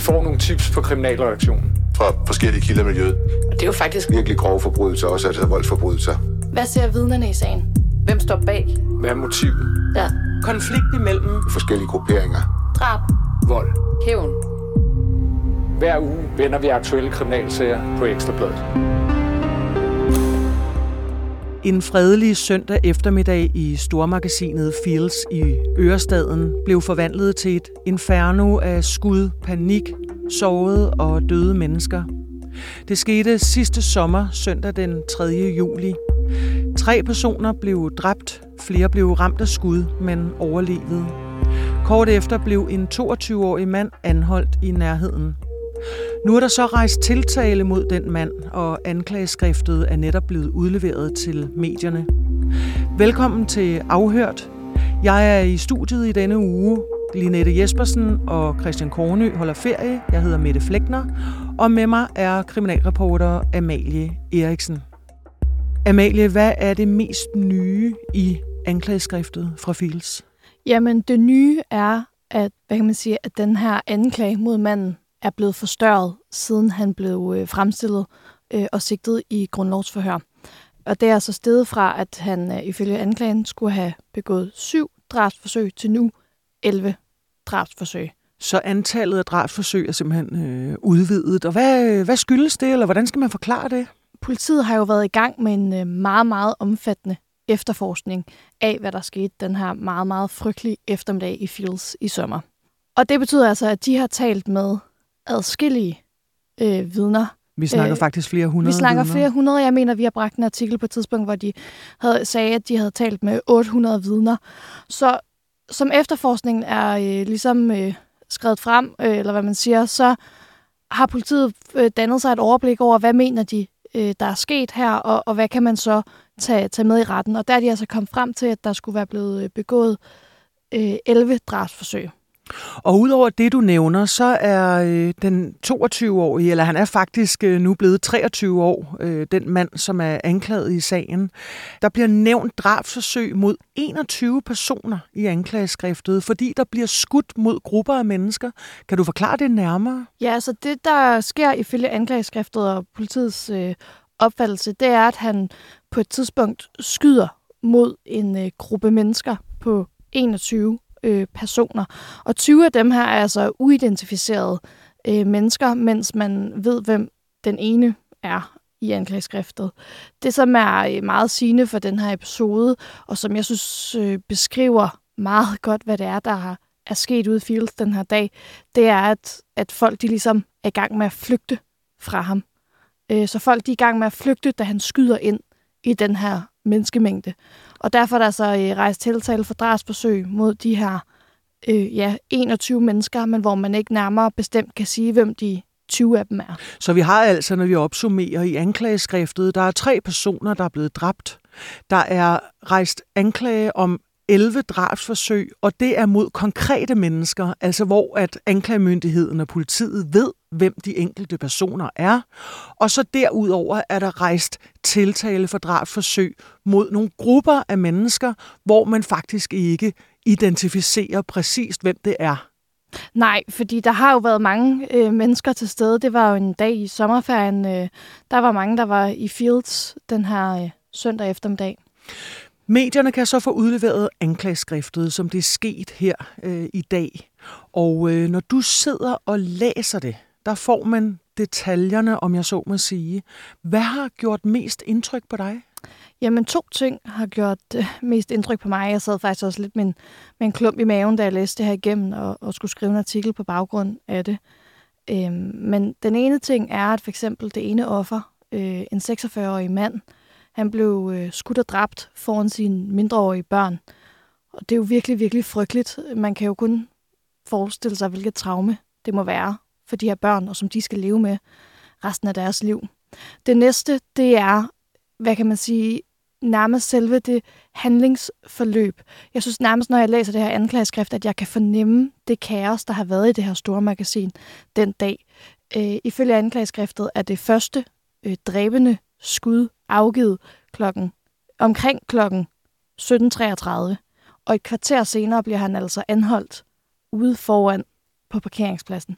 Vi får nogle tips på kriminalreaktionen. Fra forskellige kilder i miljøet. Og det er jo faktisk Virkelig grove forbrydelser, også altså voldsforbrydelser. Hvad ser vidnerne i sagen? Hvem står bag? Hvad er motivet? Ja. Konflikt imellem Forskellige grupperinger. Drab. Vold. Hævn. Hver uge vender vi aktuelle kriminalsager på Ekstrabladet. En fredelig søndag eftermiddag i stormagasinet Fields i Ørestaden blev forvandlet til et inferno af skud, panik, sårede og døde mennesker. Det skete sidste sommer, søndag den 3. juli. Tre personer blev dræbt, flere blev ramt af skud, men overlevede. Kort efter blev en 22-årig mand anholdt i nærheden. Nu er der så rejst tiltale mod den mand, og anklageskriftet er netop blevet udleveret til medierne. Velkommen til Afhørt. Jeg er i studiet i denne uge. Linette Jespersen og Christian Kornø holder ferie. Jeg hedder Mette Flækner, og med mig er kriminalreporter Amalie Eriksen. Amalie, hvad er det mest nye i anklageskriftet fra Fields? Jamen, det nye er, at, hvad kan man sige, at den her anklage mod manden er blevet forstørret, siden han blev øh, fremstillet øh, og sigtet i grundlovsforhør. Og det er altså stedet fra, at han øh, ifølge anklagen skulle have begået syv drabsforsøg til nu 11 drabsforsøg. Så antallet af drabsforsøg er simpelthen øh, udvidet. Og hvad, hvad skyldes det, eller hvordan skal man forklare det? Politiet har jo været i gang med en øh, meget, meget omfattende efterforskning af, hvad der skete den her meget, meget frygtelige eftermiddag i Fields i sommer. Og det betyder altså, at de har talt med adskillige øh, vidner. Vi snakker Øh, faktisk flere hundrede Vi snakker vidner. flere hundrede. Jeg mener, vi har bragt en artikel på et tidspunkt, hvor de havde, sagde, at de havde talt med 800 vidner. Så som efterforskningen er øh, ligesom øh, skrevet frem, øh, eller hvad man siger, så har politiet øh, dannet sig et overblik over, hvad mener de, øh, der er sket her, og, og hvad kan man så tage, tage med i retten. Og der er de altså kommet frem til, at der skulle være blevet øh, begået øh, 11 drabsforsøg. Og udover det, du nævner, så er øh, den 22-årige, eller han er faktisk øh, nu blevet 23 år, øh, den mand, som er anklaget i sagen. Der bliver nævnt drabsforsøg mod 21 personer i anklageskriftet, fordi der bliver skudt mod grupper af mennesker. Kan du forklare det nærmere? Ja, altså det, der sker ifølge anklageskriftet og politiets øh, opfattelse, det er, at han på et tidspunkt skyder mod en øh, gruppe mennesker på 21 øh, personer. Og 20 af dem her er altså uidentificerede øh, mennesker, mens man ved, hvem den ene er i anklageskriftet. Det, som er øh, meget sigende for den her episode, og som jeg synes øh, beskriver meget godt, hvad det er, der har, er sket ude i Fields den her dag, det er, at, at folk de ligesom er i gang med at flygte fra ham. Øh, så folk de er i gang med at flygte, da han skyder ind i den her menneskemængde. Og derfor er der så øh, rejst tiltale for drabsforsøg mod de her øh, ja, 21 mennesker, men hvor man ikke nærmere bestemt kan sige, hvem de 20 af dem er. Så vi har altså, når vi opsummerer i anklageskriftet, der er tre personer, der er blevet dræbt. Der er rejst anklage om 11 drabsforsøg, og det er mod konkrete mennesker, altså hvor at anklagemyndigheden og politiet ved, hvem de enkelte personer er. Og så derudover er der rejst tiltale for drabsforsøg mod nogle grupper af mennesker, hvor man faktisk ikke identificerer præcist, hvem det er. Nej, fordi der har jo været mange øh, mennesker til stede. Det var jo en dag i sommerferien. Øh, der var mange, der var i Fields den her øh, søndag eftermiddag. Medierne kan så få udleveret anklageskriftet, som det er sket her øh, i dag. Og øh, når du sidder og læser det, der får man detaljerne, om jeg så må sige. Hvad har gjort mest indtryk på dig? Jamen, to ting har gjort øh, mest indtryk på mig. Jeg sad faktisk også lidt med en, med en klump i maven, da jeg læste det her igennem, og, og skulle skrive en artikel på baggrund af det. Øhm, men den ene ting er, at for eksempel det ene offer, øh, en 46-årig mand, han blev øh, skudt og dræbt foran sine mindreårige børn. Og det er jo virkelig, virkelig frygteligt. Man kan jo kun forestille sig, hvilket traume det må være for de her børn, og som de skal leve med resten af deres liv. Det næste, det er, hvad kan man sige, nærmest selve det handlingsforløb. Jeg synes nærmest, når jeg læser det her anklageskrift, at jeg kan fornemme det kaos, der har været i det her store magasin den dag. Øh, ifølge anklageskriftet er det første øh, dræbende skud afgivet klokken, omkring klokken 17.33, og et kvarter senere bliver han altså anholdt ude foran på parkeringspladsen.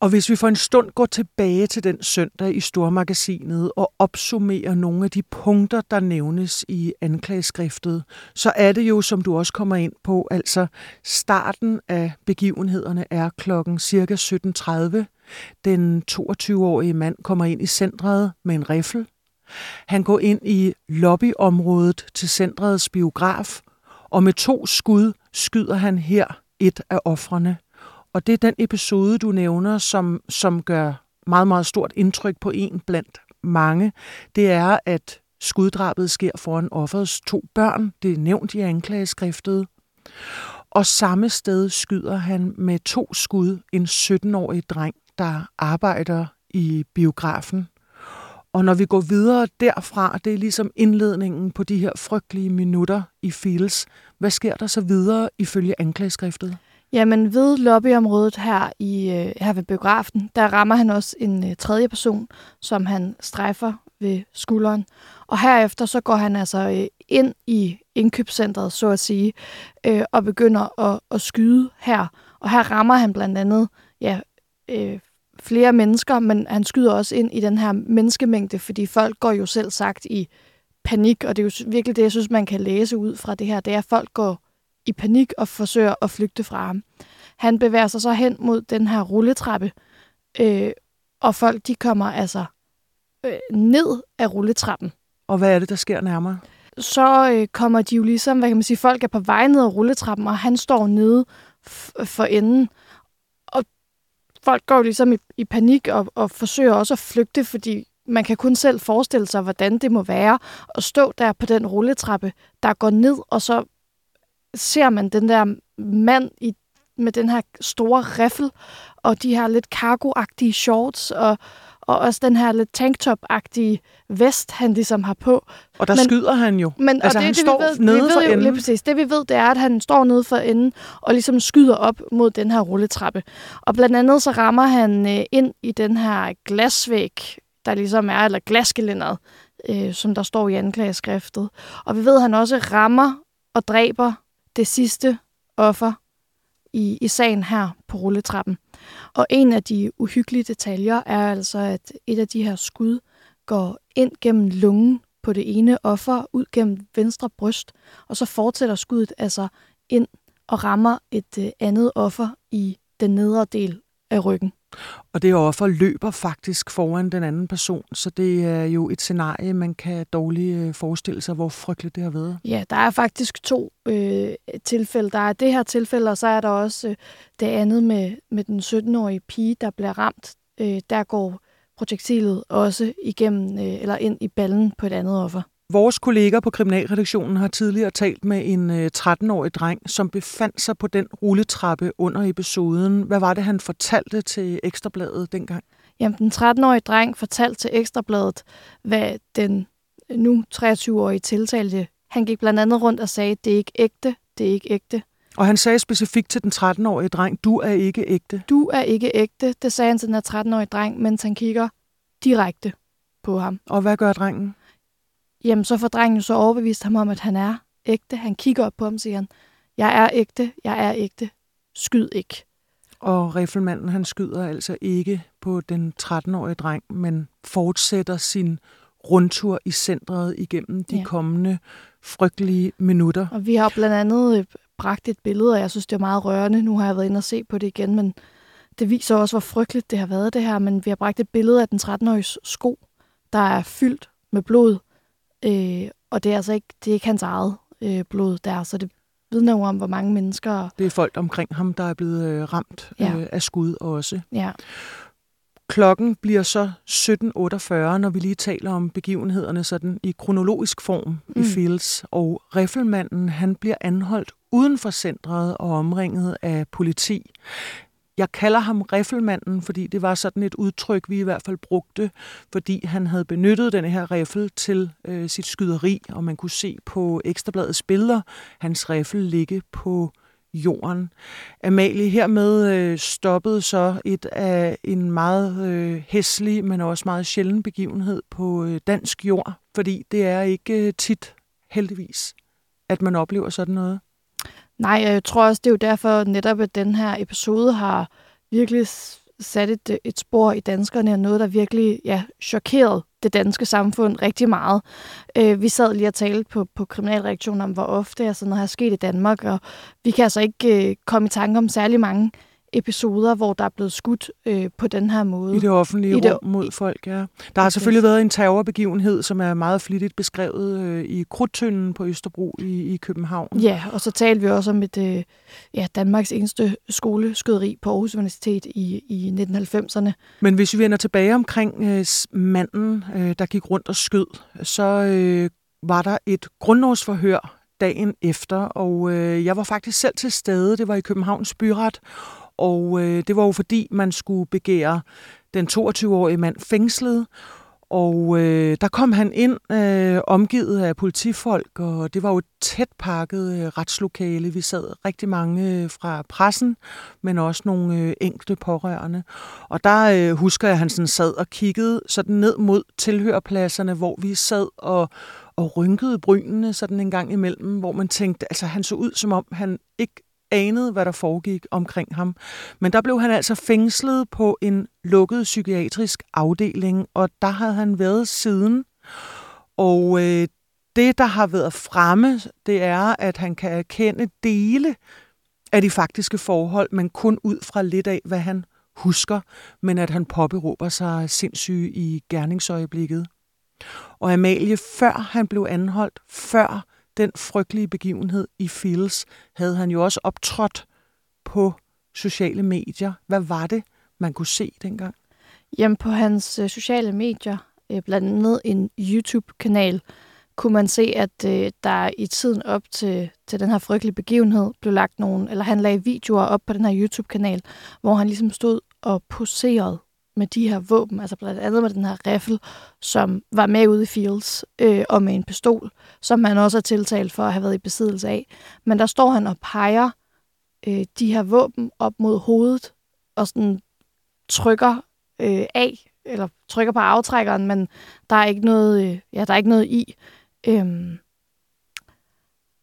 Og hvis vi for en stund går tilbage til den søndag i Stormagasinet og opsummerer nogle af de punkter, der nævnes i anklageskriftet, så er det jo, som du også kommer ind på, altså starten af begivenhederne er klokken cirka 17.30. Den 22-årige mand kommer ind i centret med en riffel. Han går ind i lobbyområdet til centrets biograf, og med to skud skyder han her et af offrene. Og det er den episode, du nævner, som, som gør meget, meget stort indtryk på en blandt mange. Det er, at skuddrabet sker foran offerets to børn. Det er nævnt i anklageskriftet. Og samme sted skyder han med to skud en 17-årig dreng, der arbejder i biografen. Og når vi går videre derfra, det er ligesom indledningen på de her frygtelige minutter i Fields. Hvad sker der så videre ifølge anklageskriftet? Jamen ved lobbyområdet her, i, øh, her ved biografen, der rammer han også en øh, tredje person, som han strejfer ved skulderen. Og herefter så går han altså øh, ind i indkøbscentret, så at sige, øh, og begynder at, at skyde her. Og her rammer han blandt andet ja, øh, flere mennesker, men han skyder også ind i den her menneskemængde, fordi folk går jo selv sagt i panik, og det er jo virkelig det, jeg synes, man kan læse ud fra det her, det er, at folk går i panik og forsøger at flygte fra ham. Han bevæger sig så hen mod den her rulletrappe, øh, og folk de kommer altså øh, ned af rulletrappen. Og hvad er det, der sker nærmere? Så øh, kommer de jo ligesom, hvad kan man sige, folk er på vej ned ad rulletrappen, og han står nede for enden. Og folk går jo ligesom i, i panik og, og forsøger også at flygte, fordi man kan kun selv forestille sig, hvordan det må være at stå der på den rulletrappe, der går ned, og så ser man den der mand i, med den her store riffel, og de her lidt cargo-agtige shorts, og, og også den her lidt tanktop-agtige vest, han ligesom har på. Og der men, skyder han jo. Men, altså, og det, han det, står vi ved, nede vi ved for jo, enden. Lige præcis. Det vi ved, det er, at han står nede for enden og ligesom skyder op mod den her rulletrappe. Og blandt andet så rammer han øh, ind i den her glasvæg, der ligesom er, eller glasgelænderet, øh, som der står i anklageskriftet. Og vi ved, at han også rammer og dræber det sidste offer i, i sagen her på rulletrappen. Og en af de uhyggelige detaljer er altså, at et af de her skud går ind gennem lungen på det ene offer, ud gennem venstre bryst, og så fortsætter skuddet altså ind og rammer et øh, andet offer i den nedre del af ryggen. Og det offer løber faktisk foran den anden person, så det er jo et scenarie, man kan dårligt øh, forestille sig, hvor frygteligt det har været. Ja, der er faktisk to øh, tilfælde. Der er det her tilfælde, og så er der også øh, det andet med, med den 17-årige pige, der bliver ramt. Øh, der går projektilet også igennem øh, eller ind i ballen på et andet offer. Vores kolleger på Kriminalredaktionen har tidligere talt med en 13-årig dreng, som befandt sig på den rulletrappe under episoden. Hvad var det, han fortalte til Ekstrabladet dengang? Jamen, den 13-årige dreng fortalte til Ekstrabladet, hvad den nu 23-årige tiltalte. Han gik blandt andet rundt og sagde, det er ikke ægte, det er ikke ægte. Og han sagde specifikt til den 13-årige dreng, du er ikke ægte. Du er ikke ægte, det sagde han til den her 13-årige dreng, mens han kigger direkte på ham. Og hvad gør drengen? Jamen, så får drengen så overbevist ham om, at han er ægte. Han kigger op på ham og siger, han, jeg er ægte, jeg er ægte, skyd ikke. Og riffelmanden, han skyder altså ikke på den 13-årige dreng, men fortsætter sin rundtur i centret igennem de ja. kommende frygtelige minutter. Og vi har blandt andet øh, bragt et billede, og jeg synes, det er meget rørende. Nu har jeg været inde og se på det igen, men det viser også, hvor frygteligt det har været det her. Men vi har bragt et billede af den 13-årige sko, der er fyldt med blod. Øh, og det er altså ikke, det er ikke hans eget øh, blod der, så det vidner jo om, hvor mange mennesker... Det er folk omkring ham, der er blevet øh, ramt ja. øh, af skud også. Ja. Klokken bliver så 17.48, når vi lige taler om begivenhederne sådan i kronologisk form mm. i Fields. Og riffelmanden, han bliver anholdt uden for centret og omringet af politi. Jeg kalder ham riffelmanden, fordi det var sådan et udtryk, vi i hvert fald brugte, fordi han havde benyttet den her riffel til øh, sit skyderi, og man kunne se på Ekstrabladets billeder hans riffel ligge på jorden. Amalie, hermed øh, stoppede så et af en meget øh, hæslig, men også meget sjælden begivenhed på øh, dansk jord, fordi det er ikke øh, tit, heldigvis, at man oplever sådan noget. Nej, jeg tror også, det er jo derfor netop, at den her episode har virkelig sat et, øh, et spor i danskerne, og noget, der virkelig ja, chokerede det danske samfund rigtig meget. Øh, vi sad lige og talte på, på kriminalreaktionen om, hvor ofte sådan noget har sket i Danmark, og vi kan altså ikke øh, komme i tanke om særlig mange episoder, hvor der er blevet skudt øh, på den her måde. I det offentlige I det, rum mod folk, ja. Der har selvfølgelig været en terrorbegivenhed, som er meget flittigt beskrevet øh, i Krudtønden på Østerbro i, i København. Ja, og så talte vi også om et øh, ja, Danmarks eneste skoleskyderi på Aarhus Universitet i, i 1990'erne. Men hvis vi vender tilbage omkring øh, manden, øh, der gik rundt og skød, så øh, var der et grundlovsforhør dagen efter, og øh, jeg var faktisk selv til stede. Det var i Københavns Byret, og øh, det var jo fordi, man skulle begære den 22-årige mand fængslet, og øh, der kom han ind øh, omgivet af politifolk, og det var jo et tæt pakket øh, retslokale. Vi sad rigtig mange øh, fra pressen, men også nogle øh, enkelte pårørende. Og der øh, husker jeg, at han sådan sad og kiggede sådan ned mod tilhørpladserne, hvor vi sad og, og rynkede brynene sådan en gang imellem, hvor man tænkte, altså han så ud som om, han ikke anede, hvad der foregik omkring ham. Men der blev han altså fængslet på en lukket psykiatrisk afdeling, og der havde han været siden. Og øh, det, der har været fremme, det er, at han kan erkende dele af de faktiske forhold, men kun ud fra lidt af, hvad han husker, men at han påberåber sig sindssyge i gerningsøjeblikket. Og Amalie, før han blev anholdt, før den frygtelige begivenhed i Fields, havde han jo også optrådt på sociale medier. Hvad var det, man kunne se dengang? Jamen på hans øh, sociale medier, øh, blandt andet en YouTube-kanal, kunne man se, at øh, der i tiden op til, til den her frygtelige begivenhed blev lagt nogle, eller han lagde videoer op på den her YouTube-kanal, hvor han ligesom stod og poserede med de her våben, altså blandt andet med den her riffel, som var med ude i Fields, øh, og med en pistol, som man også er tiltalt for at have været i besiddelse af. Men der står han og peger øh, de her våben op mod hovedet, og sådan trykker øh, af, eller trykker på aftrækkeren, men der er ikke noget, øh, ja, der er ikke noget i. Øhm,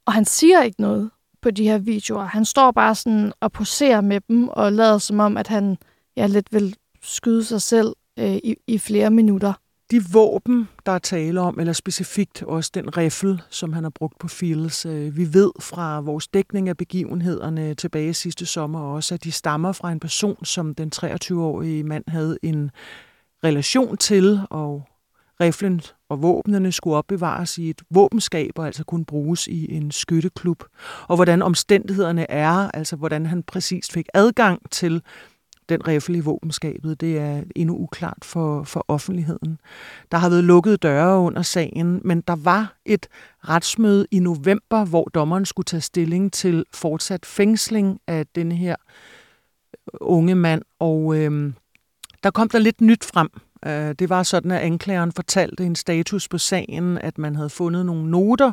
og han siger ikke noget på de her videoer. Han står bare sådan og poserer med dem, og lader som om, at han ja, lidt vil skyde sig selv øh, i, i flere minutter. De våben, der er tale om, eller specifikt også den riffel, som han har brugt på Fields, øh, vi ved fra vores dækning af begivenhederne tilbage sidste sommer også, at de stammer fra en person, som den 23-årige mand havde en relation til, og riflen og våbnene skulle opbevares i et våbenskab og altså kunne bruges i en skytteklub. Og hvordan omstændighederne er, altså hvordan han præcist fik adgang til den riffel i våbenskabet, det er endnu uklart for, for offentligheden. Der har været lukkede døre under sagen, men der var et retsmøde i november, hvor dommeren skulle tage stilling til fortsat fængsling af den her unge mand, og øh, der kom der lidt nyt frem. Øh, det var sådan, at anklageren fortalte en status på sagen, at man havde fundet nogle noter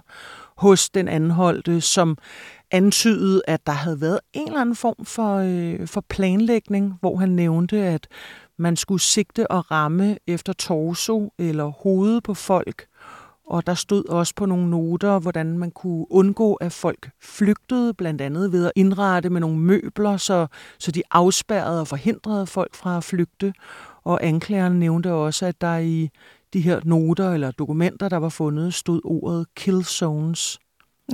hos den anholdte, som antydede, at der havde været en eller anden form for, øh, for planlægning, hvor han nævnte, at man skulle sigte og ramme efter torso eller hovedet på folk. Og der stod også på nogle noter, hvordan man kunne undgå, at folk flygtede, blandt andet ved at indrette med nogle møbler, så, så de afspærrede og forhindrede folk fra at flygte. Og anklageren nævnte også, at der i de her noter eller dokumenter, der var fundet, stod ordet kill zones.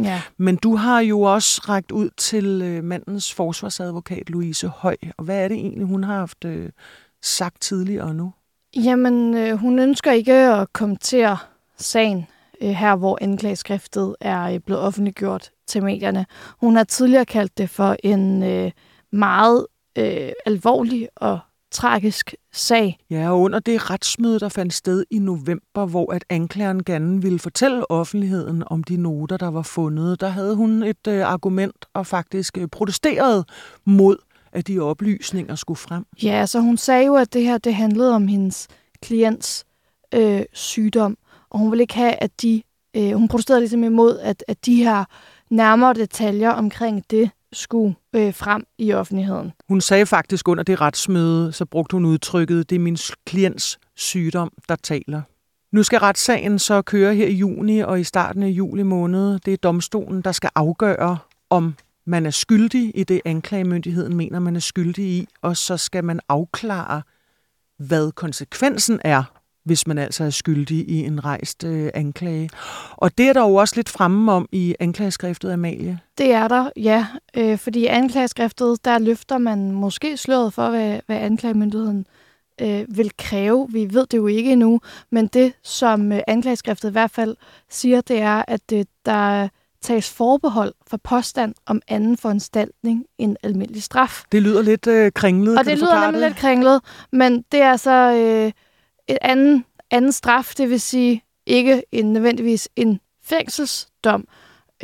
Ja. Men du har jo også rækket ud til øh, mandens forsvarsadvokat, Louise Høj. Og hvad er det egentlig, hun har haft øh, sagt tidligere nu? Jamen, øh, hun ønsker ikke at kommentere sagen øh, her, hvor anklageskriftet er øh, blevet offentliggjort til medierne. Hun har tidligere kaldt det for en øh, meget øh, alvorlig og tragisk sag. Ja, og under det retsmøde, der fandt sted i november, hvor at anklageren gerne ville fortælle offentligheden om de noter, der var fundet, der havde hun et øh, argument og faktisk øh, protesteret mod, at de oplysninger skulle frem. Ja, så hun sagde jo, at det her det handlede om hendes klients øh, sygdom, og hun ville ikke have, at de... Øh, hun protesterede ligesom imod, at, at de her nærmere detaljer omkring det skulle øh, frem i offentligheden. Hun sagde faktisk under det retsmøde, så brugte hun udtrykket, det er min klients sygdom, der taler. Nu skal retssagen så køre her i juni og i starten af juli måned. Det er domstolen, der skal afgøre, om man er skyldig i det, anklagemyndigheden mener, man er skyldig i, og så skal man afklare, hvad konsekvensen er, hvis man altså er skyldig i en rejst øh, anklage. Og det er der jo også lidt fremme om i anklageskriftet, Amalie. Det er der, ja. Øh, fordi i anklageskriftet, der løfter man måske sløret for, hvad, hvad anklagemyndigheden øh, vil kræve. Vi ved det jo ikke endnu, men det, som øh, anklageskriftet i hvert fald siger, det er, at øh, der tages forbehold for påstand om anden foranstaltning end almindelig straf. Det lyder lidt øh, kringlet. Og det lyder nemlig det? lidt kringlet, men det er så øh, et anden, anden straf, det vil sige ikke en, nødvendigvis en fængselsdom.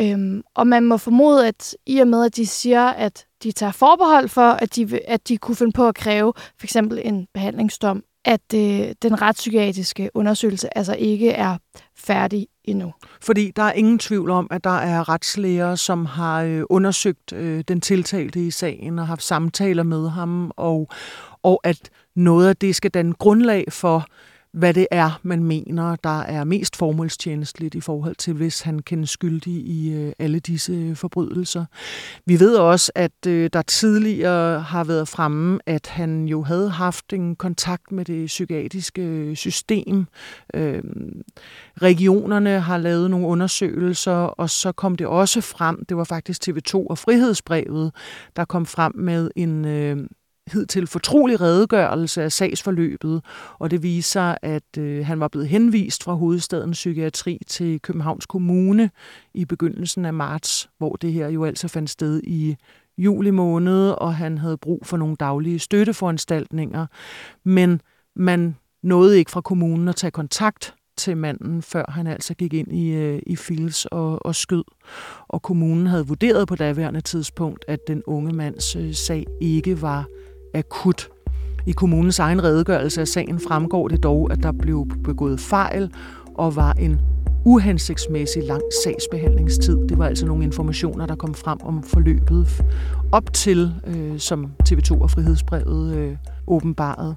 Øhm, og man må formode, at i og med, at de siger, at de tager forbehold for, at de, at de kunne finde på at kræve for eksempel en behandlingsdom, at øh, den retspsykiatriske undersøgelse altså ikke er færdig endnu. Fordi der er ingen tvivl om, at der er retslæger, som har øh, undersøgt øh, den tiltalte i sagen og haft samtaler med ham, og, og at noget af det skal danne grundlag for hvad det er, man mener, der er mest formålstjenestligt i forhold til, hvis han kendes skyldig i øh, alle disse øh, forbrydelser. Vi ved også, at øh, der tidligere har været fremme, at han jo havde haft en kontakt med det psykiatriske system. Øhm, regionerne har lavet nogle undersøgelser, og så kom det også frem, det var faktisk TV2 og Frihedsbrevet, der kom frem med en, hidtil fortrolig redegørelse af sagsforløbet, og det viser, at øh, han var blevet henvist fra hovedstadens psykiatri til Københavns Kommune i begyndelsen af marts, hvor det her jo altså fandt sted i juli måned, og han havde brug for nogle daglige støtteforanstaltninger. Men man nåede ikke fra kommunen at tage kontakt til manden, før han altså gik ind i, øh, i Fils og, og skød. Og kommunen havde vurderet på daværende tidspunkt, at den unge mands øh, sag ikke var akut. I kommunens egen redegørelse af sagen fremgår det dog, at der blev begået fejl og var en uhensigtsmæssig lang sagsbehandlingstid. Det var altså nogle informationer, der kom frem om forløbet op til, øh, som TV2 og Frihedsbrevet øh, åbenbarede.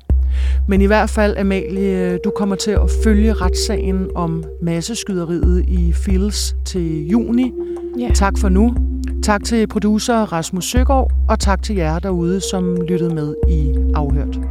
Men i hvert fald, Amalie, du kommer til at følge retssagen om masseskyderiet i Fils til juni. Ja. Tak for nu. Tak til producer Rasmus Søgaard, og tak til jer derude, som lyttede med i Afhørt.